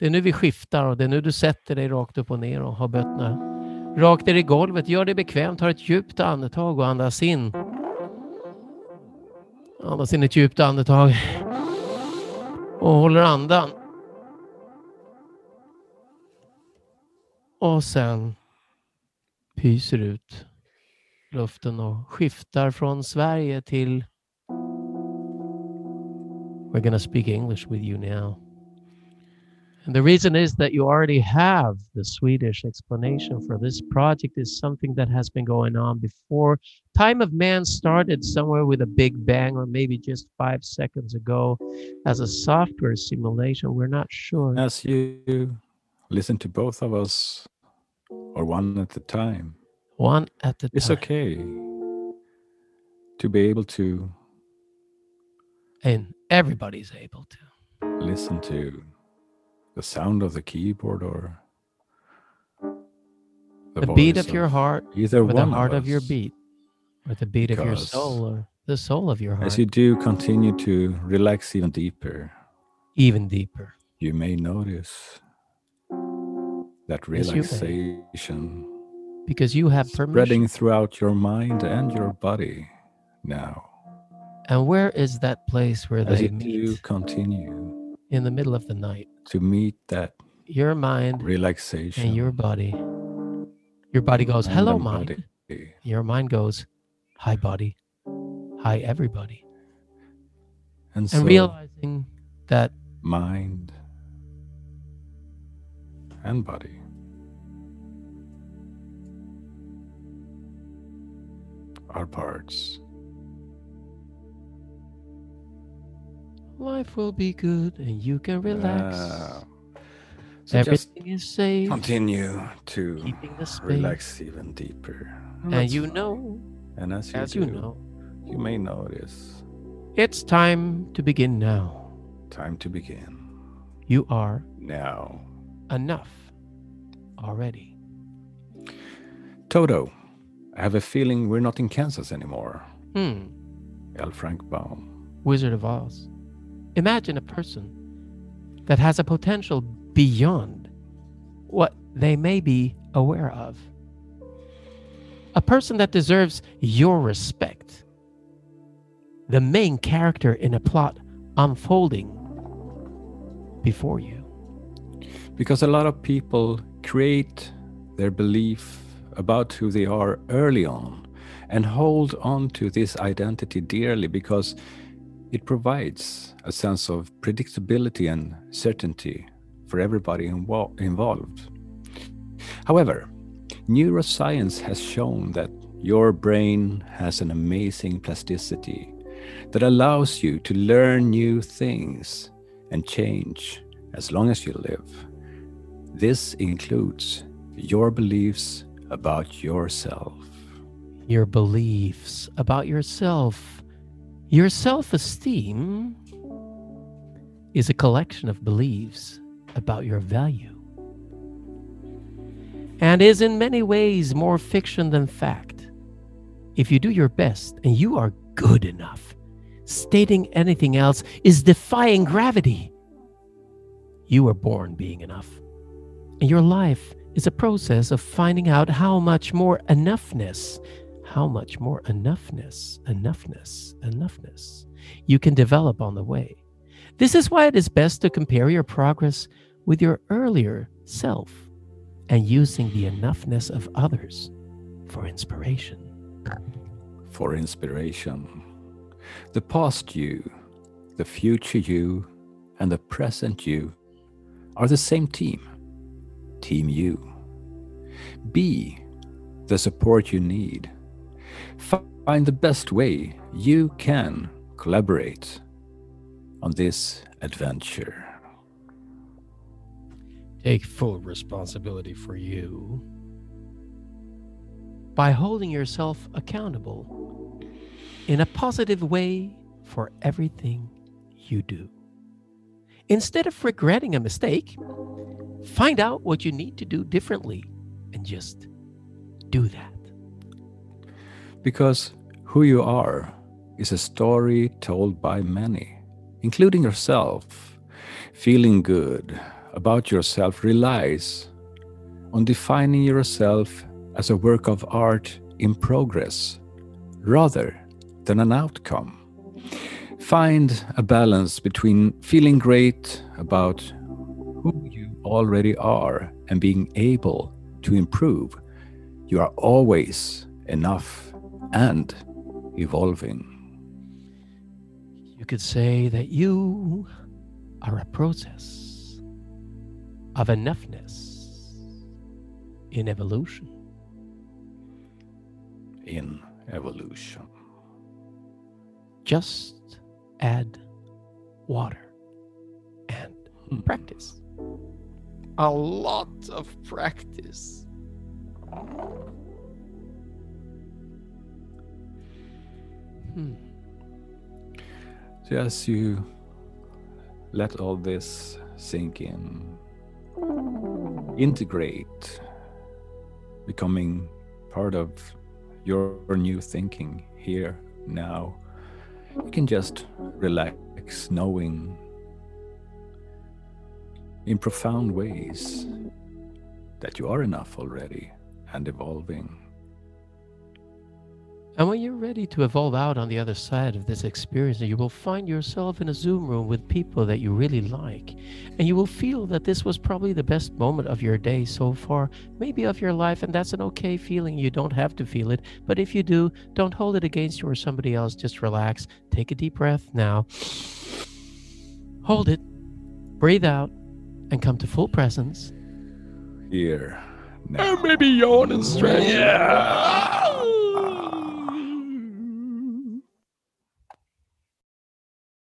Det är nu vi skiftar och det är nu du sätter dig rakt upp och ner och har bötterna rakt ner i golvet. Gör det bekvämt, Ta ett djupt andetag och andas in. Andas in ett djupt andetag och håller andan. Och sen pyser ut luften och skiftar från Sverige till We're gonna speak English with you now. And the reason is that you already have the Swedish explanation for this project is something that has been going on before. Time of man started somewhere with a big bang or maybe just 5 seconds ago as a software simulation. We're not sure. As you listen to both of us or one at a time, one at the it's time. It's okay to be able to and everybody's able to. listen to the sound of the keyboard or the, beat voice of your heart either or the heart of, of, your beat or the beat of your soul or the soul of your heart. As you do continue to relax even deeper, even deeper. you may notice that Yes, you relaxation because you have permission. spreading throughout your mind and your body now. and where is that place where As they you meet? do continue in the middle of the night. To meet that your mind relaxation and your body. Your body goes hello mind. body, your mind goes hi body. Hi everybody. And, and so realizing that mind and body are parts. Life will be good and you can relax Ah, so just everything is safe continue to keeping the space relax even deeper. and That's you fine. know and as you, as do, you know you may notice it's time to begin now time to begin you are now. enough already Toto, I have a feeling we're not in Kansas anymore. hmm L. Frank Baum. Wizard of Oz. Imagine a person that has a potential beyond what they may be aware of. A person that deserves your respect. The main character in a plot unfolding before you. Because a lot of people create their belief about who they are early on and hold on to this identity dearly because it provides a sense of predictability and certainty for everybody invo- involved. However, neuroscience has shown that your brain has an amazing plasticity that allows you to learn new things and change as long as you live. This includes your beliefs about yourself. Your beliefs about yourself. Your self esteem is a collection of beliefs about your value and is in many ways more fiction than fact. If you do your best and you are good enough, stating anything else is defying gravity. You were born being enough, and your life is a process of finding out how much more enoughness, how much more enoughness, enoughness, enoughness you can develop on the way. This is why it is best to compare your progress with your earlier self and using the enoughness of others for inspiration. For inspiration, the past you, the future you, and the present you are the same team. Team you. Be the support you need. Find the best way you can collaborate on this adventure. Take full responsibility for you by holding yourself accountable in a positive way for everything you do. Instead of regretting a mistake, find out what you need to do differently and just do that. Because who you are is a story told by many, including yourself. Feeling good about yourself relies on defining yourself as a work of art in progress rather than an outcome. Find a balance between feeling great about who you already are and being able to improve. You are always enough and evolving. You could say that you are a process of enoughness in evolution. In evolution. Just add water and Hmm. practice. A lot of practice. Hmm. So as you let all this sink in, integrate, becoming part of your new thinking here now, you can just relax, knowing in profound ways that you are enough already and evolving. And when you're ready to evolve out on the other side of this experience, you will find yourself in a Zoom room with people that you really like. And you will feel that this was probably the best moment of your day so far, maybe of your life. And that's an okay feeling. You don't have to feel it. But if you do, don't hold it against you or somebody else. Just relax. Take a deep breath now. Hold it. Breathe out and come to full presence. Here now. maybe yawn and stretch. Yeah.